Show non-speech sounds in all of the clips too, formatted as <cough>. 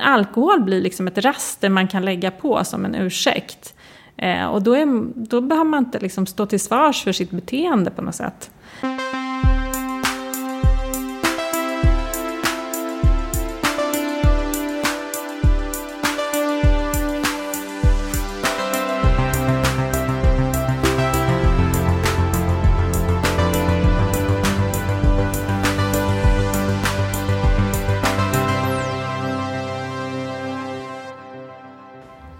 Alkohol blir liksom ett raster man kan lägga på som en ursäkt. Eh, och då, är, då behöver man inte liksom stå till svars för sitt beteende på något sätt.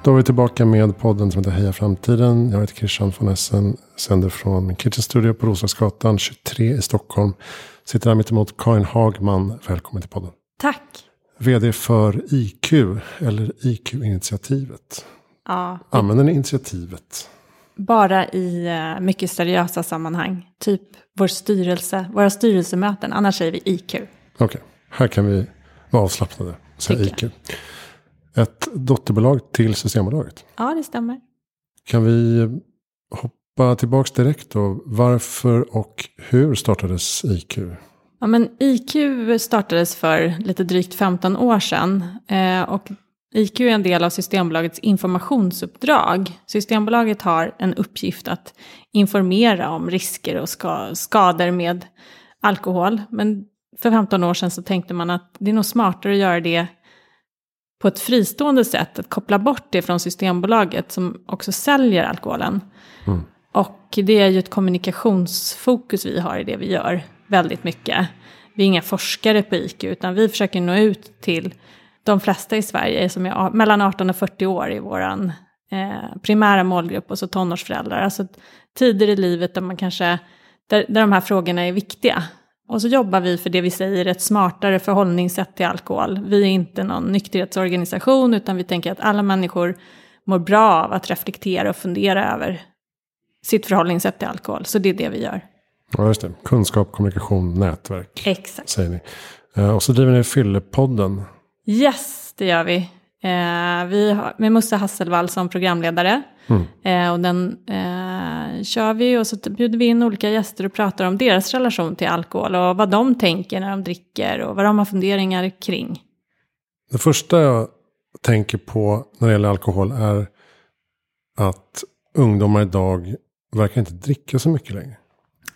Då är vi tillbaka med podden som heter Heja Framtiden. Jag heter Christian von Essen. Sänder från min kitchen studio på Roslagsgatan 23 i Stockholm. Sitter här mitt emot Karin Hagman. Välkommen till podden. Tack. Vd för IQ, eller IQ-initiativet. Ja. Använder ni initiativet? Bara i uh, mycket seriösa sammanhang. Typ vår styrelse, våra styrelsemöten. Annars säger vi IQ. Okej, okay. här kan vi vara avslappnade. Säga IQ. Jag ett dotterbolag till Systembolaget. Ja, det stämmer. Kan vi hoppa tillbaka direkt då? Varför och hur startades IQ? Ja, men IQ startades för lite drygt 15 år sedan. Eh, och IQ är en del av Systembolagets informationsuppdrag. Systembolaget har en uppgift att informera om risker och ska, skador med alkohol. Men för 15 år sedan så tänkte man att det är nog smartare att göra det på ett fristående sätt, att koppla bort det från Systembolaget som också säljer alkoholen. Mm. Och det är ju ett kommunikationsfokus vi har i det vi gör väldigt mycket. Vi är inga forskare på IQ utan vi försöker nå ut till de flesta i Sverige som är mellan 18 och 40 år i vår eh, primära målgrupp och så tonårsföräldrar. Alltså tider i livet där man kanske, där, där de här frågorna är viktiga. Och så jobbar vi för det vi säger ett smartare förhållningssätt till alkohol. Vi är inte någon nykterhetsorganisation utan vi tänker att alla människor mår bra av att reflektera och fundera över sitt förhållningssätt till alkohol. Så det är det vi gör. Ja, just det. Kunskap, kommunikation, nätverk. Exakt. Säger ni. Eh, och så driver ni Fyllepodden. Yes, det gör vi. Eh, vi har, med Musse Hasselvall som programledare. Mm. Eh, och den eh, kör vi och så bjuder vi in olika gäster och pratar om deras relation till alkohol. Och vad de tänker när de dricker och vad de har funderingar kring. Det första jag tänker på när det gäller alkohol är att ungdomar idag verkar inte dricka så mycket längre.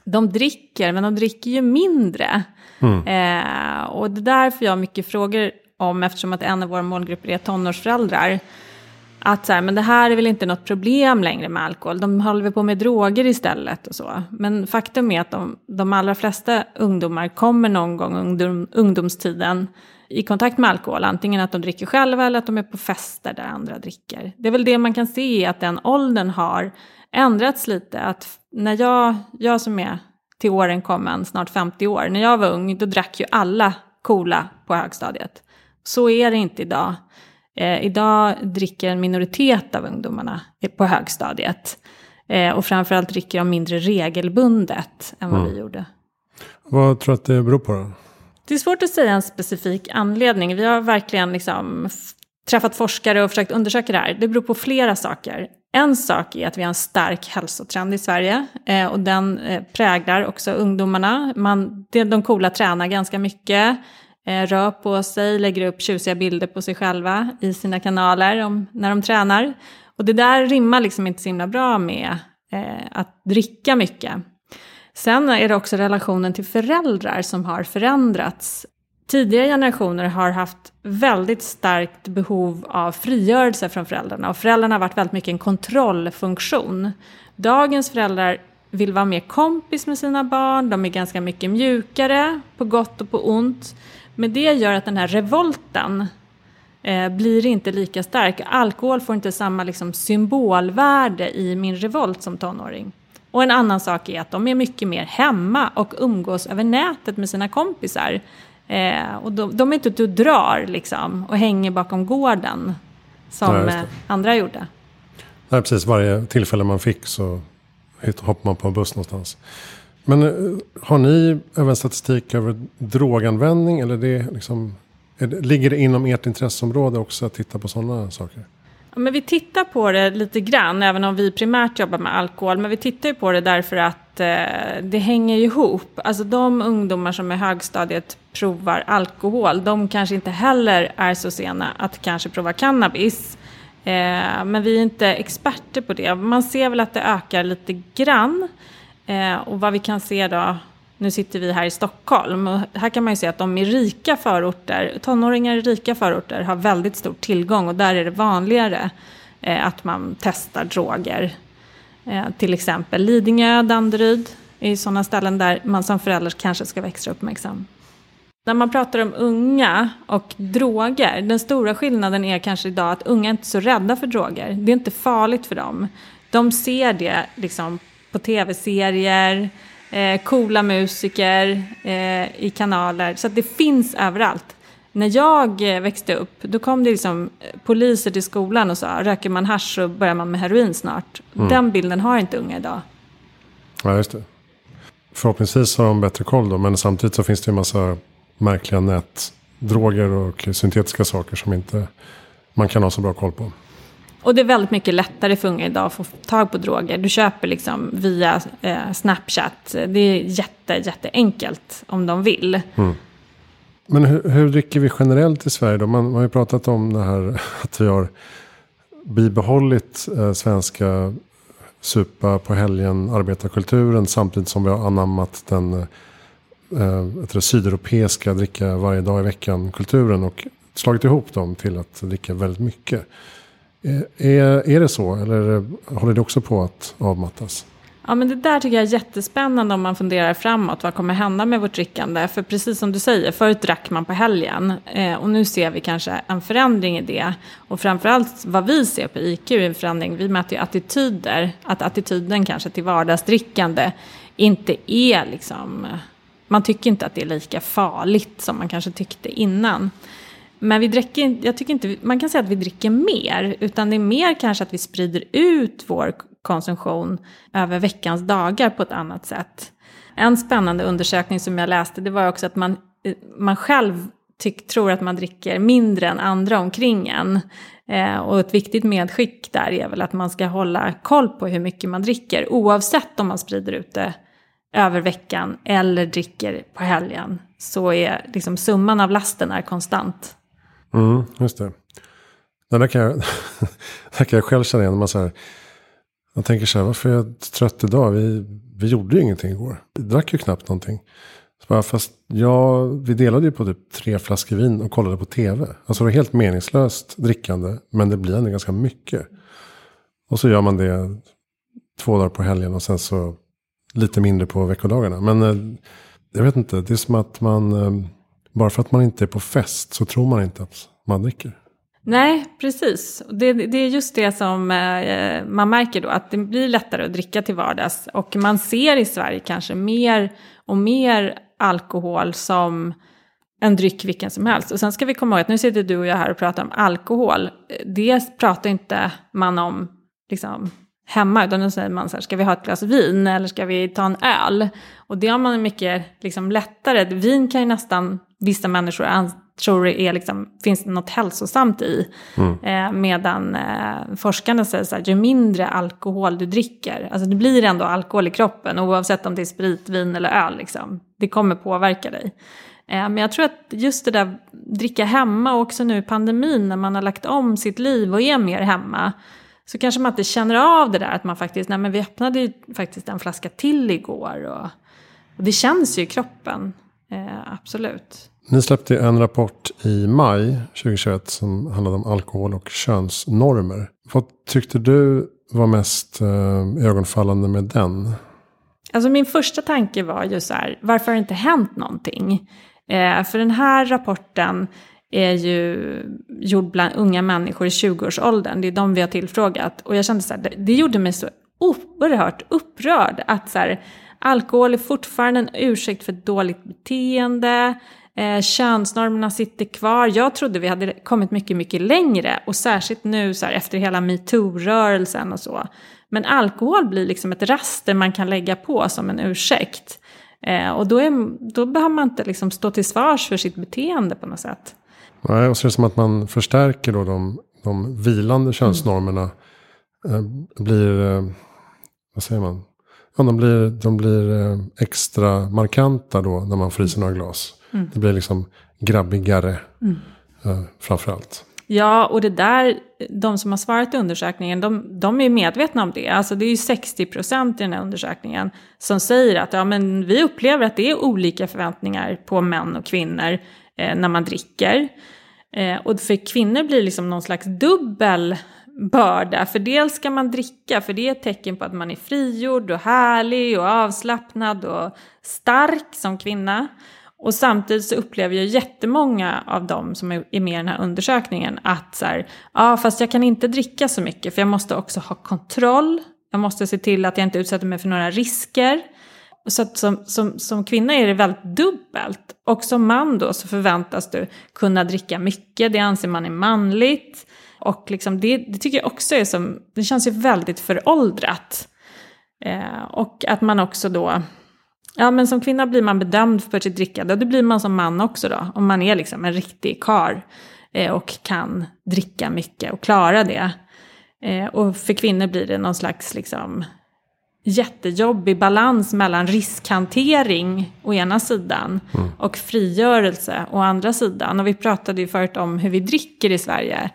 De dricker, men de dricker ju mindre. Mm. Eh, och det är därför jag har mycket frågor om, eftersom att en av våra målgrupper är tonårsföräldrar. Att så här, men det här är väl inte något problem längre med alkohol, de håller väl på med droger istället och så. Men faktum är att de, de allra flesta ungdomar kommer någon gång under ungdomstiden i kontakt med alkohol. Antingen att de dricker själva eller att de är på fester där andra dricker. Det är väl det man kan se att den åldern har ändrats lite. Att när jag, jag som är till åren kommen, snart 50 år, när jag var ung då drack ju alla cola på högstadiet. Så är det inte idag. Eh, idag dricker en minoritet av ungdomarna på högstadiet. Eh, och framförallt dricker de mindre regelbundet än vad mm. vi gjorde. Vad tror du att det beror på då? Det är svårt att säga en specifik anledning. Vi har verkligen liksom träffat forskare och försökt undersöka det här. Det beror på flera saker. En sak är att vi har en stark hälsotrend i Sverige eh, och den eh, präglar också ungdomarna. Man, de coola tränar ganska mycket Eh, rör på sig, lägger upp tjusiga bilder på sig själva i sina kanaler om, när de tränar. Och det där rimmar liksom inte så himla bra med eh, att dricka mycket. Sen är det också relationen till föräldrar som har förändrats. Tidigare generationer har haft väldigt starkt behov av frigörelse från föräldrarna och föräldrarna har varit väldigt mycket en kontrollfunktion. Dagens föräldrar vill vara mer kompis med sina barn, de är ganska mycket mjukare på gott och på ont. Men det gör att den här revolten eh, blir inte lika stark. Alkohol får inte samma liksom, symbolvärde i min revolt som tonåring. Och en annan sak är att de är mycket mer hemma och umgås över nätet med sina kompisar. Eh, och de, de, är inte ute och drar liksom, och hänger bakom gården som ja, eh, andra gjorde. Nej, precis. Varje tillfälle man fick så hoppar man på en buss någonstans. Men eh, har ni även statistik över droganvändning? Eller det liksom, det, ligger det inom ert intresseområde också att titta på sådana saker? men vi tittar på det lite grann, även om vi primärt jobbar med alkohol. Men vi tittar ju på det därför att eh, det hänger ihop. Alltså de ungdomar som i högstadiet provar alkohol, de kanske inte heller är så sena att kanske prova cannabis. Eh, men vi är inte experter på det. Man ser väl att det ökar lite grann. Eh, och vad vi kan se då, nu sitter vi här i Stockholm och här kan man ju se att de i rika förorter, tonåringar i rika förorter har väldigt stor tillgång och där är det vanligare eh, att man testar droger. Eh, till exempel Lidingö, Danderyd, är sådana ställen där man som förälder kanske ska vara extra uppmärksam. När man pratar om unga och droger, den stora skillnaden är kanske idag att unga inte är så rädda för droger. Det är inte farligt för dem. De ser det liksom på tv-serier, eh, coola musiker eh, i kanaler. Så det finns överallt. När jag eh, växte upp, då kom det liksom eh, poliser till skolan och sa, röker man hash så börjar man med heroin snart. Mm. Den bilden har inte unga idag. Ja, just det. Förhoppningsvis har de bättre koll då, men samtidigt så finns det ju en massa märkliga nätdroger och syntetiska saker som inte man kan ha så bra koll på. Och det är väldigt mycket lättare för unga idag att få tag på droger. Du köper liksom via eh, Snapchat. Det är jätte, jätteenkelt om de vill. Mm. Men hur, hur dricker vi generellt i Sverige då? Man, man har ju pratat om det här <laughs> att vi har bibehållit eh, svenska supa på helgen, arbetarkulturen samtidigt som vi har anammat den eh, sydeuropeiska dricka varje dag i veckan kulturen och slagit ihop dem till att dricka väldigt mycket. Eh, är, är det så eller håller det också på att avmattas? Ja, men det där tycker jag är jättespännande om man funderar framåt. Vad kommer hända med vårt drickande? För precis som du säger, förut drack man på helgen. Eh, och nu ser vi kanske en förändring i det. Och framförallt vad vi ser på IQ är en förändring. Vi mäter ju attityder. Att attityden kanske till vardagsdrickande inte är liksom... Man tycker inte att det är lika farligt som man kanske tyckte innan. Men vi dricker, jag tycker inte man kan säga att vi dricker mer, utan det är mer kanske att vi sprider ut vår konsumtion över veckans dagar på ett annat sätt. En spännande undersökning som jag läste, det var också att man, eh, man själv tyck, tror att man dricker mindre än andra omkring en. Eh, och ett viktigt medskick där är väl att man ska hålla koll på hur mycket man dricker, oavsett om man sprider ut det över veckan eller dricker på helgen. Så är liksom summan av lasten är konstant. Mm, just det. Det där kan jag, <laughs> där kan jag själv känna igen. Man, så här, man tänker så här, varför är jag trött idag? Vi, vi gjorde ju ingenting igår. Vi drack ju knappt någonting. Så bara, fast ja, vi delade ju på typ tre flaskor vin och kollade på tv. Alltså det var helt meningslöst drickande. Men det blir ändå ganska mycket. Och så gör man det två dagar på helgen och sen så lite mindre på veckodagarna. Men eh, jag vet inte, det är som att man eh, bara för att man inte är på fest så tror man inte att man dricker. Nej, precis. Det, det är just det som eh, man märker då, att det blir lättare att dricka till vardags. Och man ser i Sverige kanske mer och mer alkohol som en dryck vilken som helst. Och sen ska vi komma ihåg att nu sitter du och jag här och pratar om alkohol. Det pratar inte man om liksom, hemma, utan då säger man så här, ska vi ha ett glas vin eller ska vi ta en öl? Och det har man mycket liksom, lättare. Vin kan ju nästan vissa människor tror det är liksom, finns det något hälsosamt i. Mm. Eh, medan eh, forskarna säger så här, ju mindre alkohol du dricker, alltså det blir ändå alkohol i kroppen oavsett om det är sprit, vin eller öl. Liksom. Det kommer påverka dig. Eh, men jag tror att just det där dricka hemma, också nu i pandemin när man har lagt om sitt liv och är mer hemma, så kanske man inte känner av det där att man faktiskt, nej men vi öppnade ju faktiskt en flaska till igår. Och, och det känns ju i kroppen, eh, absolut. Ni släppte en rapport i maj 2021 som handlade om alkohol och könsnormer. Vad tyckte du var mest eh, ögonfallande med den? Alltså min första tanke var ju så här, varför har det inte hänt någonting? Eh, för den här rapporten är ju gjord bland unga människor i 20-årsåldern. Det är de vi har tillfrågat. Och jag kände så här, det, det gjorde mig så oerhört upprörd att så här, alkohol är fortfarande en ursäkt för dåligt beteende. Eh, könsnormerna sitter kvar. Jag trodde vi hade kommit mycket, mycket längre. Och särskilt nu så här, efter hela metoo-rörelsen och så. Men alkohol blir liksom ett raster man kan lägga på som en ursäkt. Eh, och då, är, då behöver man inte liksom stå till svars för sitt beteende på något sätt. Nej, och så är det som att man förstärker då de de vilande könsnormerna eh, blir, eh, vad säger man? Ja, de blir, de blir eh, extra markanta då när man sig några glas. Mm. Det blir liksom grabbigare mm. eh, framförallt. Ja, och det där, de som har svarat i undersökningen, de, de är medvetna om det. Alltså det är ju 60 procent i den här undersökningen som säger att ja, men vi upplever att det är olika förväntningar på män och kvinnor eh, när man dricker. Eh, och för kvinnor blir det liksom någon slags dubbel börda. För dels ska man dricka, för det är ett tecken på att man är frigjord och härlig och avslappnad och stark som kvinna. Och samtidigt så upplever jag jättemånga av dem som är med i den här undersökningen att så här, ja fast jag kan inte dricka så mycket för jag måste också ha kontroll. Jag måste se till att jag inte utsätter mig för några risker. Så att som, som, som kvinna är det väldigt dubbelt. Och som man då så förväntas du kunna dricka mycket, det anser man är manligt. Och liksom det, det tycker jag också är som, det känns ju väldigt föråldrat. Eh, och att man också då, ja men som kvinna blir man bedömd för sitt drickande. Och det blir man som man också då, om man är liksom en riktig kar eh, och kan dricka mycket och klara det. Eh, och för kvinnor blir det någon slags liksom jättejobbig balans mellan riskhantering å ena sidan mm. och frigörelse å andra sidan. Och vi pratade ju förut om hur vi dricker i Sverige.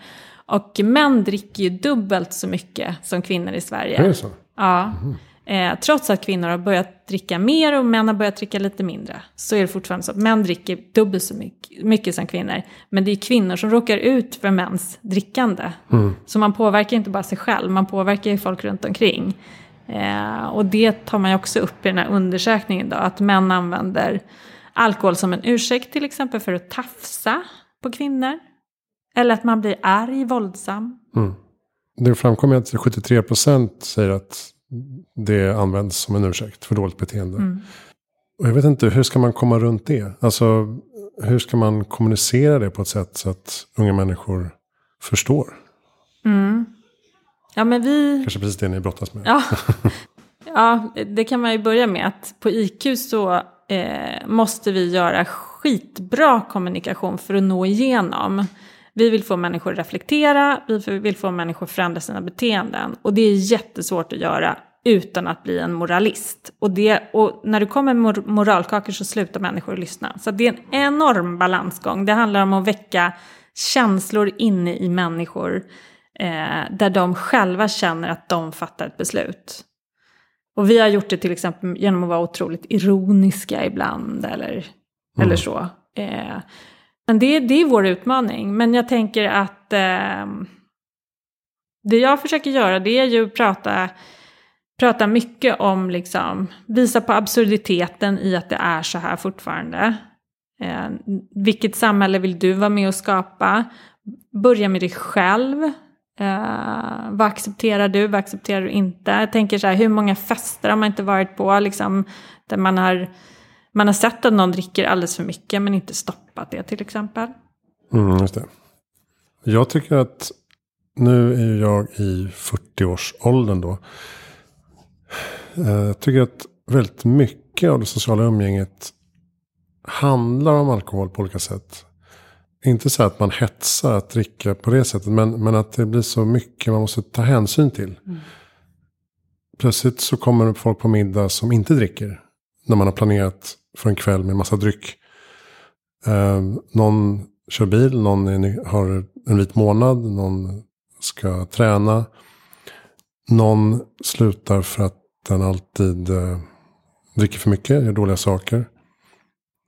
Och män dricker ju dubbelt så mycket som kvinnor i Sverige. Är det så? Ja. Mm. Eh, trots att kvinnor har börjat dricka mer och män har börjat dricka lite mindre. Så är det fortfarande så att män dricker dubbelt så mycket, mycket som kvinnor. Men det är kvinnor som råkar ut för mäns drickande. Mm. Så man påverkar inte bara sig själv, man påverkar ju folk runt omkring. Eh, och det tar man ju också upp i den här undersökningen då, att män använder alkohol som en ursäkt till exempel för att tafsa på kvinnor. Eller att man blir arg, våldsam. Mm. Det framkommer att 73 procent säger att det används som en ursäkt för dåligt beteende. Mm. Och jag vet inte, hur ska man komma runt det? Alltså, hur ska man kommunicera det på ett sätt så att unga människor förstår? Mm. Ja, men vi... Kanske precis det ni brottas med. Ja. <laughs> ja, det kan man ju börja med att på IQ så eh, måste vi göra skitbra kommunikation för att nå igenom. Vi vill få människor att reflektera, vi vill få människor att förändra sina beteenden. Och det är jättesvårt att göra utan att bli en moralist. Och, det, och när det kommer mor moralkakor så slutar människor att lyssna. Så det är en enorm balansgång. Det handlar om att väcka känslor inne i människor eh, där de själva känner att de fattar ett beslut. Och vi har gjort det till exempel genom att vara otroligt ironiska ibland eller, mm. eller så. Eh, men det, det är vår utmaning. Men jag tänker att eh, det jag försöker göra det är ju att prata, prata mycket om, liksom, visa på absurditeten i att det är så här fortfarande. Eh, vilket samhälle vill du vara med och skapa? Börja med dig själv. Uh, vad accepterar du, vad accepterar du inte? Jag tänker så här, hur många fester har man inte varit på, liksom, där man har man har sett att någon dricker alldeles för mycket men inte stoppat det till exempel. Mm, just det. Jag tycker att nu är jag i 40-årsåldern då. Eh, jag tycker att väldigt mycket av det sociala umgänget handlar om alkohol på olika sätt. Inte så att man hetsar att dricka på det sättet. Men, men att det blir så mycket man måste ta hänsyn till. Mm. Plötsligt så kommer folk på middag som inte dricker. När man har planerat för en kväll med massa dryck. Eh, någon kör bil, någon är, har en vit månad, någon ska träna. Någon slutar för att den alltid eh, dricker för mycket, gör dåliga saker.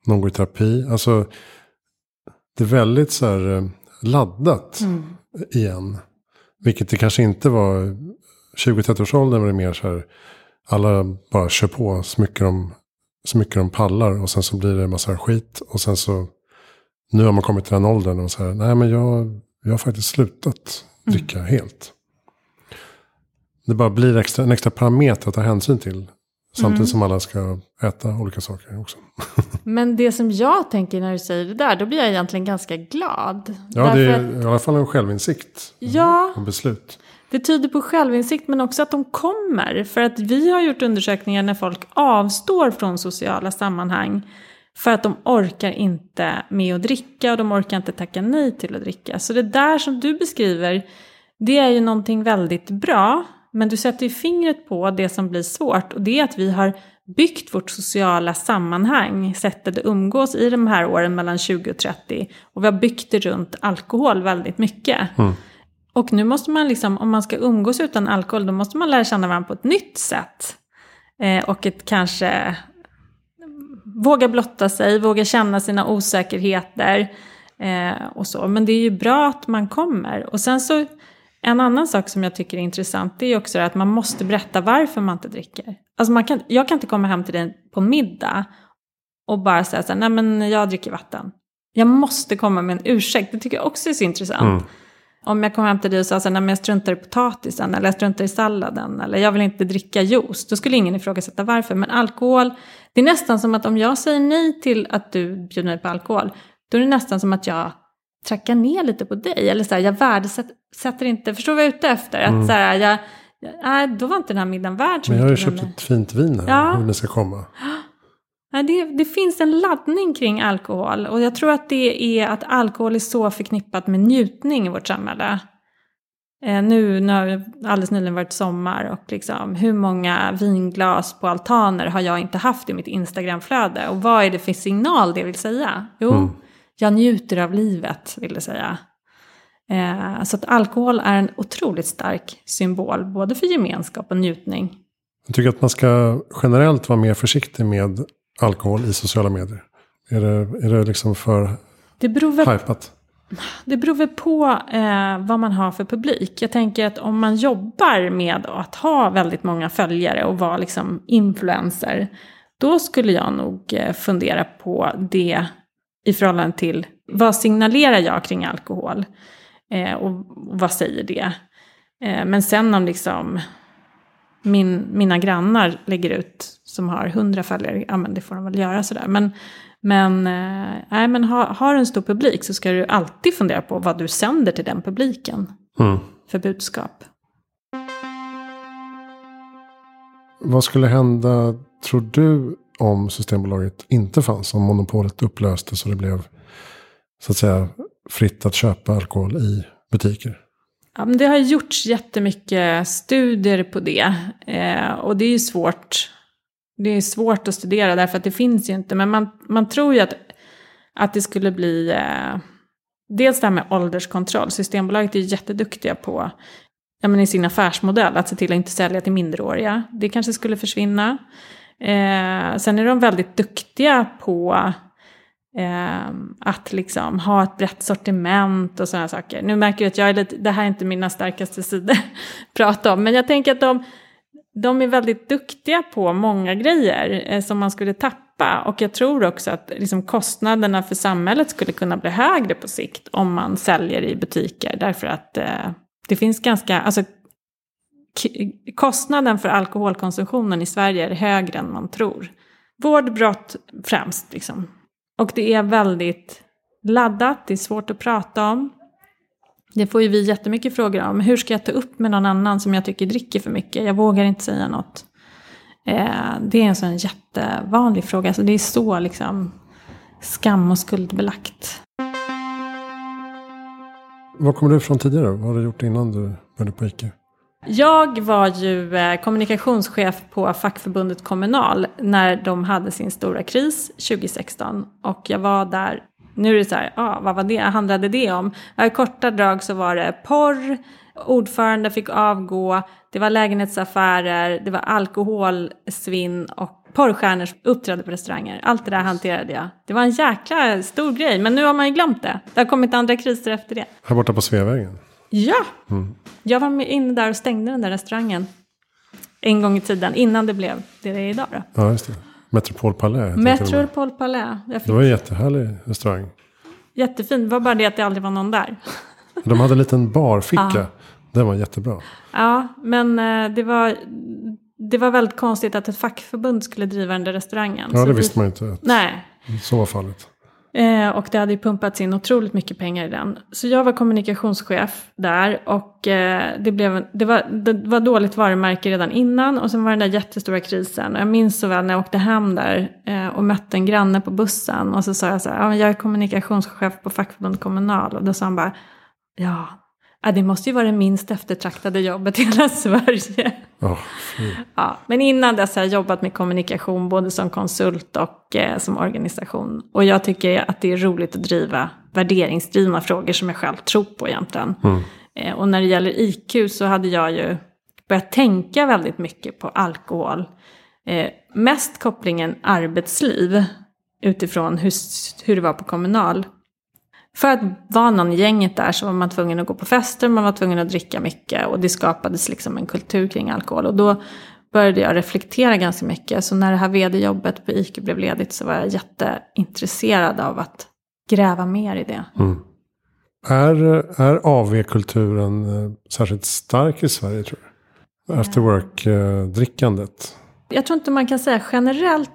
Någon går i terapi. Alltså, det är väldigt så här eh, laddat mm. igen. Vilket det kanske inte var 20-30 års åldern var det mer så här. Alla bara kör på så mycket de så mycket de pallar och sen så blir det en massa skit. Och sen så, nu har man kommit till den åldern och så här, nej men jag, jag har faktiskt slutat dricka mm. helt. Det bara blir extra, en extra parameter att ta hänsyn till. Samtidigt mm. som alla ska äta olika saker också. <laughs> Men det som jag tänker när du säger det där, då blir jag egentligen ganska glad. Ja, det är att, i alla fall en självinsikt. Ja. Och beslut. Det tyder på självinsikt men också att de kommer. För att vi har gjort undersökningar när folk avstår från sociala sammanhang. För att de orkar inte med att dricka och de orkar inte tacka nej till att dricka. Så det där som du beskriver, det är ju någonting väldigt bra. Men du sätter ju fingret på det som blir svårt och det är att vi har byggt vårt sociala sammanhang, sättet att umgås i de här åren mellan 20 och 30. Och vi har byggt det runt alkohol väldigt mycket. Mm. Och nu måste man liksom, om man ska umgås utan alkohol, då måste man lära känna varandra på ett nytt sätt. Eh, och ett kanske våga blotta sig, våga känna sina osäkerheter eh, och så. Men det är ju bra att man kommer. Och sen så, en annan sak som jag tycker är intressant, det är också att man måste berätta varför man inte dricker. Alltså man kan, jag kan inte komma hem till dig på middag och bara säga så här, nej men jag dricker vatten. Jag måste komma med en ursäkt, det tycker jag också är så intressant. Mm. Om jag kom hem till dig och sa så här, nej men jag struntar i potatisen eller jag struntar i salladen eller jag vill inte dricka juice. Då skulle ingen ifrågasätta varför. Men alkohol, det är nästan som att om jag säger nej till att du bjuder mig på alkohol, då är det nästan som att jag trackar ner lite på dig. Eller så här, jag värdesätter inte, förstår du vad jag är ute efter? Att så här, jag, nej, då var inte den här middagen värd så Men jag har ju köpt ett fint vin här. Ja. Hur det ska komma. <gasps> Nej, det, det finns en laddning kring alkohol och jag tror att det är att alkohol är så förknippat med njutning i vårt samhälle. Eh, nu, nu har det alldeles nyligen varit sommar och liksom, hur många vinglas på altaner har jag inte haft i mitt Instagramflöde? Och vad är det för signal det vill säga? Jo, Mm. Jag njuter av livet, vill det säga. Eh, så att alkohol är en otroligt stark symbol, både för gemenskap och njutning. Jag tycker att man ska generellt vara mer försiktig med alkohol i sociala medier. Är det, är det liksom för Det beror väl hypat? Det beror väl på eh, vad man har för publik. Jag tänker att om man jobbar med att ha väldigt många följare och vara liksom influencer. Då skulle jag nog eh, fundera på det i förhållande till vad signalerar jag kring alkohol? Eh, och, och vad säger det? Eh, men sen om liksom min, mina grannar lägger ut som har hundra följare, ja men det får de väl göra sådär. Men, men, eh, men ha, har du en stor publik så ska du alltid fundera på vad du sänder till den publiken Mm. för budskap. Vad skulle hända, tror du, om Systembolaget inte fanns? Om monopolet upplöstes och det blev så att säga fritt att köpa alkohol i butiker? Ja, men det har gjorts jättemycket studier på det. Eh, och det är ju svårt. Det är svårt att studera därför att det finns ju inte. Men man, man tror ju att, att det skulle bli... Eh, dels det här med ålderskontroll. Systembolaget är ju jätteduktiga på ja, men i sin affärsmodell att se till att inte sälja till minderåriga. Det kanske skulle försvinna. Eh, sen är de väldigt duktiga på eh, att liksom ha ett brett sortiment och sådana saker. Nu märker jag att jag är lite, det här är inte mina starkaste sidor att prata om, men jag tänker att de, de är väldigt duktiga på många grejer eh, som man skulle tappa. Och jag tror också att liksom, kostnaderna för samhället skulle kunna bli högre på sikt om man säljer i butiker. Därför att eh, det finns ganska, alltså kostnaden för alkoholkonsumtionen i Sverige är högre än man tror. Vårdbrott främst liksom. Och det är väldigt laddat, det är svårt att prata om. Det får ju vi jättemycket frågor om. Hur ska jag ta upp med någon annan som jag tycker dricker för mycket? Jag vågar inte säga något. Eh, det är en sån jättevanlig fråga. Så det är så liksom skam och skuldbelagt. Var kommer du ifrån tidigare? Vad har du gjort innan du började på ICA? Jag var ju eh, kommunikationschef på fackförbundet Kommunal när de hade sin stora kris 2016. Och jag var där, nu är det så här, ah, vad var det, handlade det om? I korta drag så var det porr, ordförande fick avgå, det var lägenhetsaffärer, det var alkoholsvinn och porrstjärnor uppträdde på restauranger. Allt det där hanterade jag. Det var en jäkla stor grej, men nu har man ju glömt det. Det har kommit andra kriser efter det. Här borta på Sveavägen. Ja! Jag var med inne där och stängde den där restaurangen. En gång i tiden, innan det blev det det är idag då. Ja, just det. Metropol Palais. Metropol Palais. Jag Det fick var en jättehärlig restaurang. jättefint, det var bara det att det aldrig var någon där. De hade en liten barficka. Den var jättebra. Ja, men eh, det var, det var väldigt konstigt att ett fackförbund skulle driva den där restaurangen. Ja, det vi- visste man ju inte. att Nej, Så var fallet. Eh, och det hade ju pumpats in otroligt mycket pengar i den. Så jag var kommunikationschef där och eh, det, blev, det, var, det var dåligt varumärke redan innan och sen var den där jättestora krisen. Och jag minns så väl när jag åkte hem där eh, och mötte en granne på bussen och så sa jag så här, ja, jag är kommunikationschef på fackförbundet Kommunal och då sa han bara, ja, Ja, det måste ju vara det minst eftertraktade jobbet i hela Sverige. Oh, ja, men innan dess har jag jobbat med kommunikation både som konsult och eh, som organisation. Och jag tycker att det är roligt att driva värderingsdrivna frågor som jag själv tror på egentligen. Mm. Eh, och när det gäller IQ så hade jag ju börjat tänka väldigt mycket på alkohol. Eh, mest kopplingen arbetsliv utifrån hur, hur det var på kommunal. För att vara någon i gänget där så var man tvungen att gå på fester, man var tvungen att dricka mycket och det skapades liksom en kultur kring alkohol. Och då började jag reflektera ganska mycket. Så när det här vd-jobbet på IQ blev ledigt så var jag jätteintresserad av att gräva mer i det. Mm. Är, är AV-kulturen eh, särskilt stark i Sverige tror du? After work-drickandet? Jag tror inte man kan säga generellt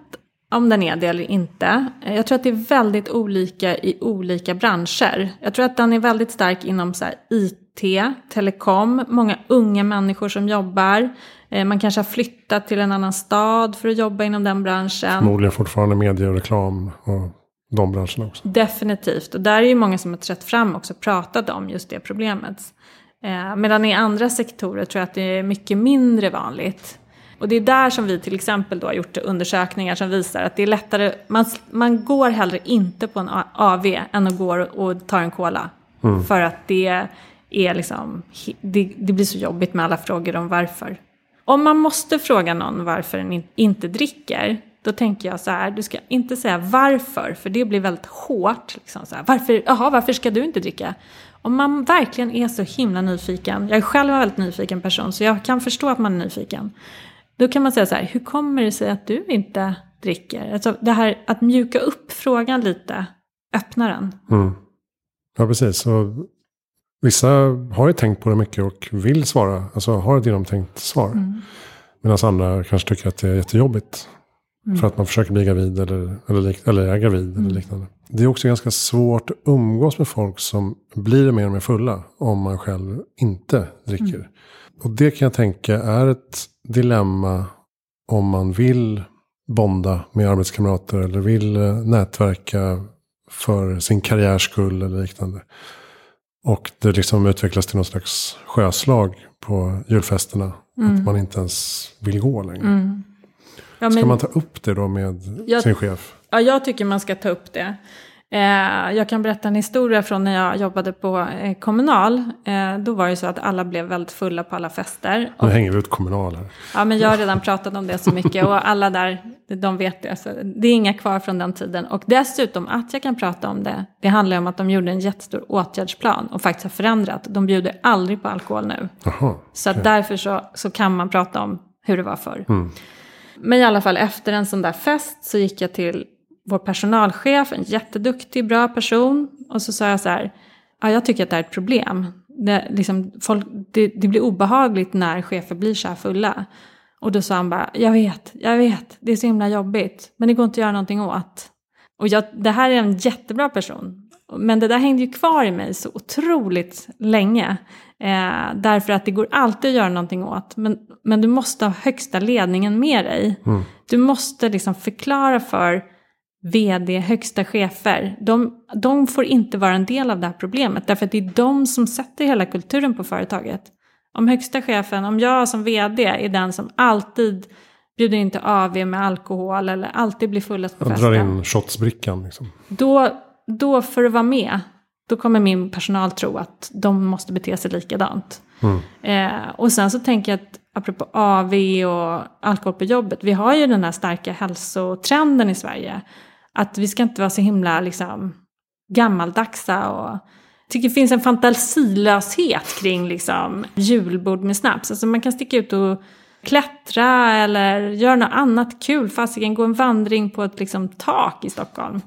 om den är det eller inte. Jag tror att det är väldigt olika i olika branscher. Jag tror att den är väldigt stark inom så IT, telekom, många unga människor som jobbar. Eh, man kanske har flyttat till en annan stad för att jobba inom den branschen. Förmodligen fortfarande media och reklam och de branscherna också. Definitivt, och där är ju många som har trätt fram också och pratat om just det problemet. Eh, medan i andra sektorer tror jag att det är mycket mindre vanligt. Och det är där som vi till exempel då har gjort undersökningar som visar att det är lättare, man, man går hellre inte på en AV än att gå och ta en cola. Mm. För att det är liksom, det, det, blir så jobbigt med alla frågor om varför. Om man måste fråga någon varför den inte dricker, då tänker jag så här, du ska inte säga varför, för det blir väldigt hårt. Liksom så här, varför, aha, varför ska du inte dricka? Om man verkligen är så himla nyfiken, jag är själv en väldigt nyfiken person, så jag kan förstå att man är nyfiken. Då kan man säga så här, hur kommer det sig att du inte dricker? Alltså det här att mjuka upp frågan lite, öppna den. Mm. Ja, precis. Så vissa har ju tänkt på det mycket och vill svara, alltså har ett genomtänkt svar. Mm. Medan andra kanske tycker att det är jättejobbigt. Mm. För att man försöker bli gravid eller, eller, eller är gravid mm. eller liknande. Det är också ganska svårt att umgås med folk som blir mer och mer fulla om man själv inte dricker. Mm. Och det kan jag tänka är ett dilemma om man vill bonda med arbetskamrater eller vill eh, nätverka för sin karriärs skull eller liknande. Och det liksom utvecklas till någon slags sjöslag på julfesterna. Mm. Att man inte ens vill gå längre. Mm. Ja, ska man ta upp det då med jag, sin chef? Ja, jag tycker man ska ta upp det. Eh, jag kan berätta en historia från när jag jobbade på eh, Kommunal. Eh, då var det så att alla blev väldigt fulla på alla fester. Nu hänger vi ut Kommunal här. Ja, men jag har redan pratat om det så mycket och alla där, de vet det. Så det är inga kvar från den tiden. Och dessutom att jag kan prata om det, det handlar om att de gjorde en jättestor åtgärdsplan och faktiskt har förändrat. De bjuder aldrig på alkohol nu. Aha, så att därför så, så kan man prata om hur det var förr. Mm. Men i alla fall efter en sån där fest så gick jag till vår personalchef, en jätteduktig, bra person. Och så sa jag så här, ja, jag tycker att det är ett problem. Det, liksom, folk, det, det, blir obehagligt när chefer blir så här fulla. Och då sa han bara, jag vet, jag vet, det är så himla jobbigt. Men det går inte att göra någonting åt. Och jag, det här är en jättebra person. Men det där hängde ju kvar i mig så otroligt länge. Eh, därför att det går alltid att göra någonting åt. Men, men du måste ha högsta ledningen med dig. Mm. Du måste liksom förklara för vd, högsta chefer, de, de får inte vara en del av det här problemet. Därför att det är de som sätter hela kulturen på företaget. Om högsta chefen, om jag som vd är den som alltid bjuder in till AV med alkohol eller alltid blir fullast på festen. Drar in shotsbrickan liksom. Då, då för att vara med, då kommer min personal tro att de måste bete sig likadant. Mm. Eh, och sen så tänker jag att apropå AV och alkohol på jobbet, vi har ju den här starka hälsotrenden i Sverige. Att vi ska inte vara så himla liksom, gammaldagsa och tycker det finns en fantasilöshet kring liksom, julbord med snaps. Alltså man kan sticka ut och klättra eller göra något annat kul. Fasiken gå en vandring på ett liksom, tak i Stockholm.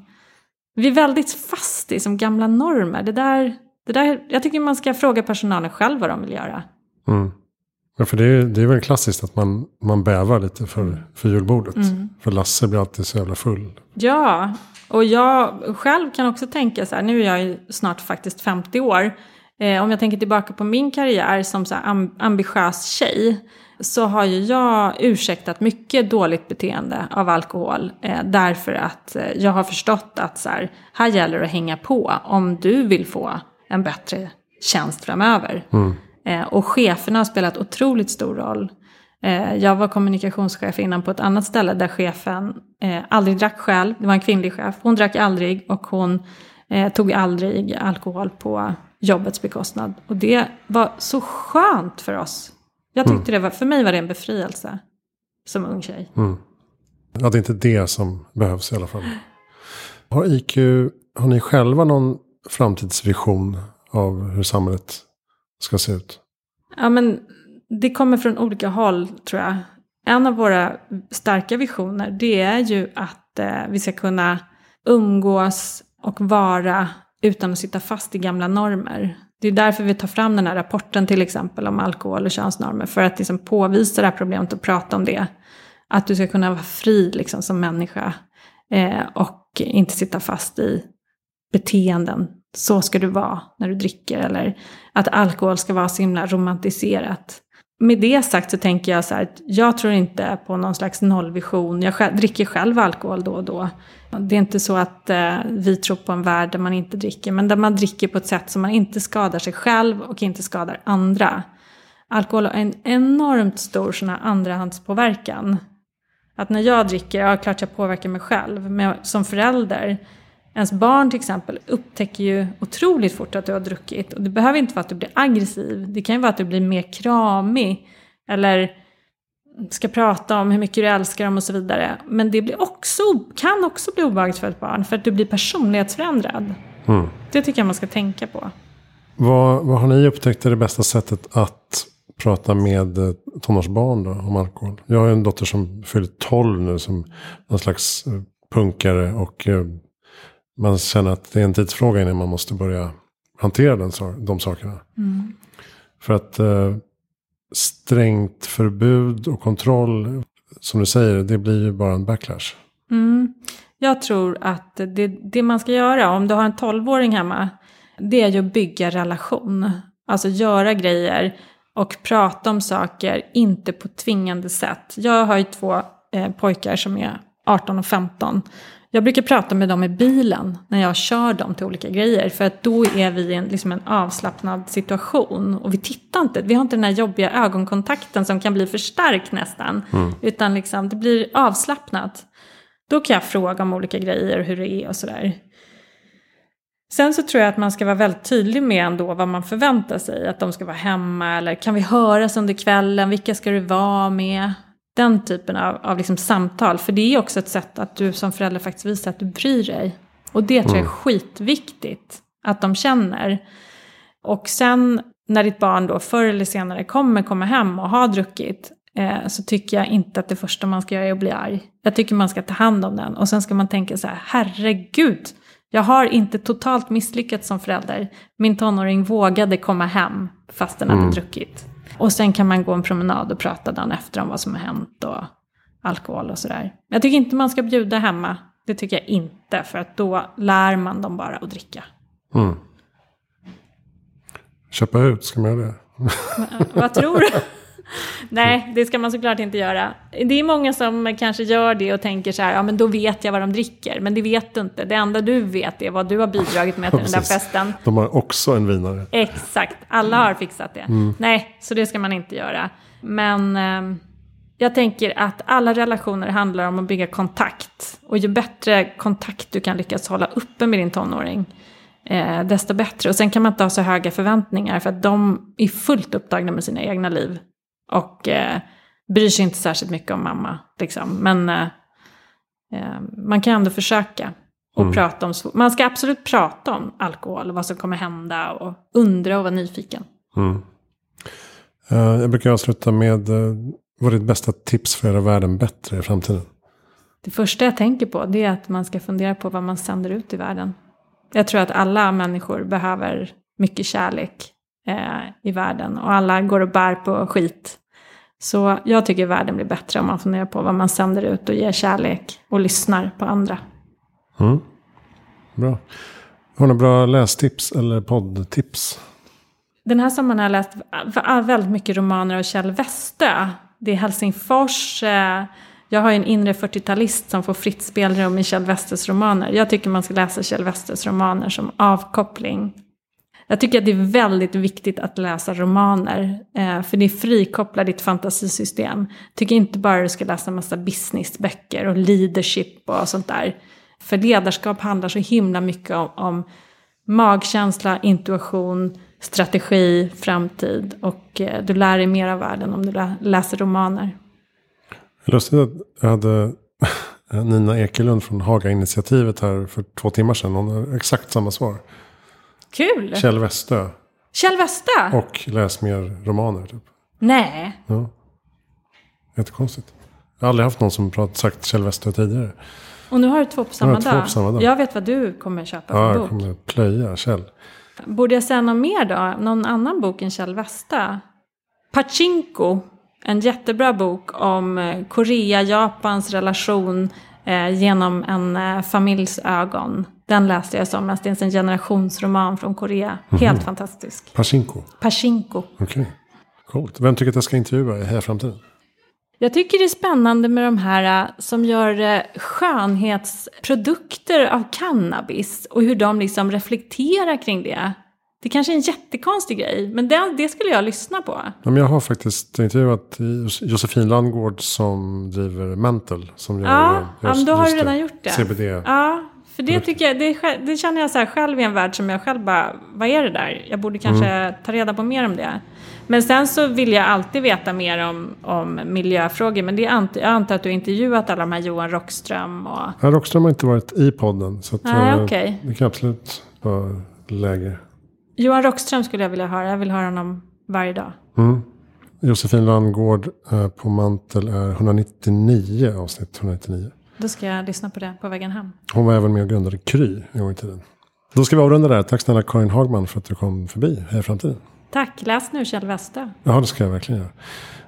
Vi är väldigt fast i som gamla normer. Det där, det där, jag tycker man ska fråga personalen själv vad de vill göra. Mm. Ja, för det är, det är väl klassiskt att man, man bävar lite för, för julbordet. Mm. För Lasse blir alltid så jävla full. Ja, och jag själv kan också tänka så här, nu är jag ju snart faktiskt 50 år. Eh, om jag tänker tillbaka på min karriär som så amb ambitiös tjej så har ju jag ursäktat mycket dåligt beteende av alkohol. Eh, därför att eh, jag har förstått att så här, här gäller det att hänga på om du vill få en bättre tjänst framöver. Mm. Eh, och cheferna har spelat otroligt stor roll. Eh, jag var kommunikationschef innan på ett annat ställe där chefen eh, aldrig drack själv. Det var en kvinnlig chef. Hon drack aldrig och hon tog aldrig alkohol på jobbets bekostnad. Och det var så skönt för oss. Jag tyckte det var, för mig var det en befrielse som ung tjej. Mm. Ja, det är inte det som behövs i alla fall. Har IQ, har ni själva någon framtidsvision av hur samhället ska se ut? Ja, men det kommer från olika håll tror jag. En av våra starka visioner det är ju att eh, vi ska kunna umgås och vara utan att sitta fast i gamla normer. Det är därför vi tar fram den här rapporten till exempel om alkohol och könsnormer. För att liksom påvisa det här problemet och prata om det. Att du ska kunna vara fri liksom, som människa. Eh, och inte sitta fast i beteenden. Så ska du vara när du dricker. Eller att alkohol ska vara så himla romantiserat. Med det sagt så tänker jag så här jag tror inte på någon slags nollvision. Jag själv, dricker själv alkohol då och då. Det är inte så att eh, vi tror på en värld där man inte dricker. Men där man dricker på ett sätt som man inte skadar sig själv och inte skadar andra. Alkohol har en enormt stor sån här andrahandspåverkan. Att när jag dricker, ja klart jag påverkar mig själv. Men som förälder Ens barn till exempel upptäcker ju otroligt fort att du har druckit. Och det behöver inte vara att du blir aggressiv. Det kan ju vara att du blir mer kramig. Eller ska prata om hur mycket du älskar dem och så vidare. Men det blir också, kan också bli obehagligt för ett barn. För att du blir personlighetsförändrad. Mm. Det tycker jag man ska tänka på. Vad, vad har ni upptäckt är det bästa sättet att prata med eh, tonårsbarn då, om alkohol? Jag har en dotter som fyller 12 nu som någon slags eh, punkare. Och eh, man känner att det är en tidsfråga innan man måste börja hantera den, de sakerna. Mm. För att eh, strängt förbud och kontroll, som du säger, det blir ju bara en backlash. Mm. Jag tror att det, det man ska göra om du har en 12-åring hemma, det är ju att bygga relation. Alltså göra grejer och prata om saker, inte på tvingande sätt. Jag har ju två eh, pojkar som är 18 och 15. Jag brukar prata med dem i bilen när jag kör dem till olika grejer. För att då är vi i en, liksom en avslappnad situation. Och vi tittar inte, vi har inte den här jobbiga ögonkontakten som kan bli för stark nästan. Mm. Utan liksom, det blir avslappnat. Då kan jag fråga om olika grejer och hur det är och sådär. Sen så tror jag att man ska vara väldigt tydlig med ändå vad man förväntar sig. Att de ska vara hemma eller kan vi höras under kvällen? Vilka ska du vara med? Den typen av, av liksom samtal. För det är också ett sätt att du som förälder faktiskt visar att du bryr dig. Och det tror jag är skitviktigt att de känner. Och sen när ditt barn då förr eller senare kommer komma hem och har druckit. Eh, så tycker jag inte att det första man ska göra är att bli arg. Jag tycker man ska ta hand om den. Och sen ska man tänka så här, herregud. Jag har inte totalt misslyckats som förälder. Min tonåring vågade komma hem fast den hade Mm. druckit. Och sen kan man gå en promenad och prata dagen efter om vad som har hänt och alkohol och sådär. Jag tycker inte man ska bjuda hemma. Det tycker jag inte, för att då lär man dem bara att dricka. Mm. Köpa ut, ska man göra det? Vad tror du? <laughs> Nej, det ska man såklart inte göra. Det är många som kanske gör det och tänker så här, ja men då vet jag vad de dricker. Men det vet du inte. Det enda du vet är vad du har bidragit med till den där festen. De har också en vinare. Exakt, alla har fixat det. Nej, så det ska man inte göra. Men eh, jag tänker att alla relationer handlar om att bygga kontakt. Och ju bättre kontakt du kan lyckas hålla uppe med din tonåring, eh, desto bättre. Och sen kan man inte ha så höga förväntningar för att de är fullt upptagna med sina egna liv. Och eh, bryr sig inte särskilt mycket om mamma. Liksom. Men eh, eh, man kan ändå försöka. Och Mm. prata om, man ska absolut prata om alkohol och vad som kommer hända och undra och vara nyfiken. Mm. Eh, jag brukar avsluta med, uh, vad är ditt bästa tips för att göra världen bättre i framtiden? Det första jag tänker på det är att man ska fundera på vad man sänder ut i världen. Jag tror att alla människor behöver mycket kärlek eh, i världen och alla går och bär på skit. Så jag tycker världen blir bättre om man funderar på vad man sänder ut och ger kärlek och lyssnar på andra. Mm. Bra. Har du bra lästips eller poddtips? Den här sommaren har jag läst väldigt mycket romaner av Kjell Westö. Det är Helsingfors. Eh, jag har en inre 40-talist som får fritt spelrum i Kjell Westös romaner. Jag tycker man ska läsa Kjell Westös romaner som avkoppling. Jag tycker att det är väldigt viktigt att läsa romaner. Eh, för det frikopplar ditt fantasisystem. Jag tycker inte bara du ska läsa massa businessböcker och leadership och sånt där. För ledarskap handlar så himla mycket om, om magkänsla, intuition, strategi, framtid. Och eh, du lär dig mer av världen om du läser romaner. Lustigt att jag hade <laughs> Nina Ekelund från Haga-initiativet här för två timmar sedan. Hon har exakt samma svar. Kul! Kjell Westö. Kjell Westö? Och läs mer romaner. Typ. Nej. Ja. Jättekonstigt. Jag har aldrig haft någon som sagt Kjell Westö tidigare. Och nu har du två på samma, dag. Två på samma dag. Jag vet vad du kommer köpa för ja, bok. jag kommer plöja Kjell. Borde jag säga något mer då? Någon annan bok än Kjell Westö? Pachinko. En jättebra bok om eh, Korea-Japans relation eh, genom en eh, familjs ögon. Den läste jag som Det är en generationsroman från Korea. Mm -hmm. Helt fantastisk. Pachinko? Pachinko. Okej. Okay. Coolt. Vem tycker att jag ska intervjua i Heja Framtiden? Jag tycker det är spännande med de här äh, som gör skönhetsprodukter av cannabis och hur de liksom reflekterar kring det. Det kanske är en jättekonstig grej, men det, det skulle jag lyssna på. Ja, men jag har faktiskt intervjuat Josefin Landgård som driver Mental. Som gör, ja, gör, ja, då har du redan gjort det. CBD. Ja, för det, tycker jag, det, det känner jag så själv i en värld som jag själv bara, vad är det där? Jag borde kanske mm. ta reda på mer om det. Men sen så vill jag alltid veta mer om, om miljöfrågor. Men det är, jag antar att du intervjuat alla de här Johan Rockström och... Ja, Rockström har inte varit i podden. Så att, eh, okay. det kan absolut vara läge. Johan Rockström skulle jag vilja höra. Jag vill höra honom varje dag. Mm. Josefin Landgård eh, på Mantel är 199 avsnitt 199. Då ska jag lyssna på det på vägen hem. Hon var även med och grundade Kry en gång i tiden. Då ska vi avrunda där. Tack snälla Karin Hagman för att du kom förbi här i framtiden. Tack, läs nu Kjell Wester. Ja, det ska jag verkligen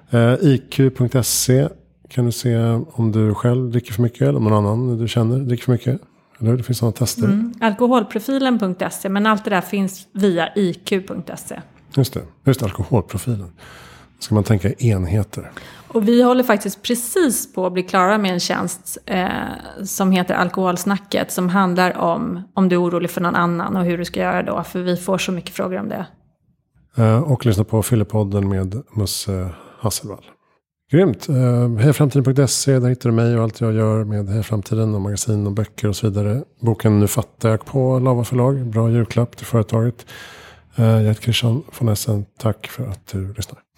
göra. Eh, IQ.se kan du se om du själv dricker för mycket eller om någon annan du känner dricker för mycket. Eller Det finns sådana tester. Mm. Alkoholprofilen.se, men allt det där finns via IQ.se. Just det, just alkoholprofilen. ska man tänka enheter. Och vi håller faktiskt precis på att bli klara med en tjänst eh, som heter Alkoholsnacket. Som handlar om om du är orolig för någon annan och hur du ska göra då. För vi får så mycket frågor om det. Eh, och lyssna på Fyllepodden med Musse Hasselvall. Grymt. Eh, uh, Hejaframtiden.se, där hittar du mig och allt jag gör med Heja Framtiden och magasin och böcker och så vidare. Boken Nu fattar jag på Lava förlag. Bra julklapp till företaget. Uh, jag heter Christian von Essen. Tack för att du lyssnar.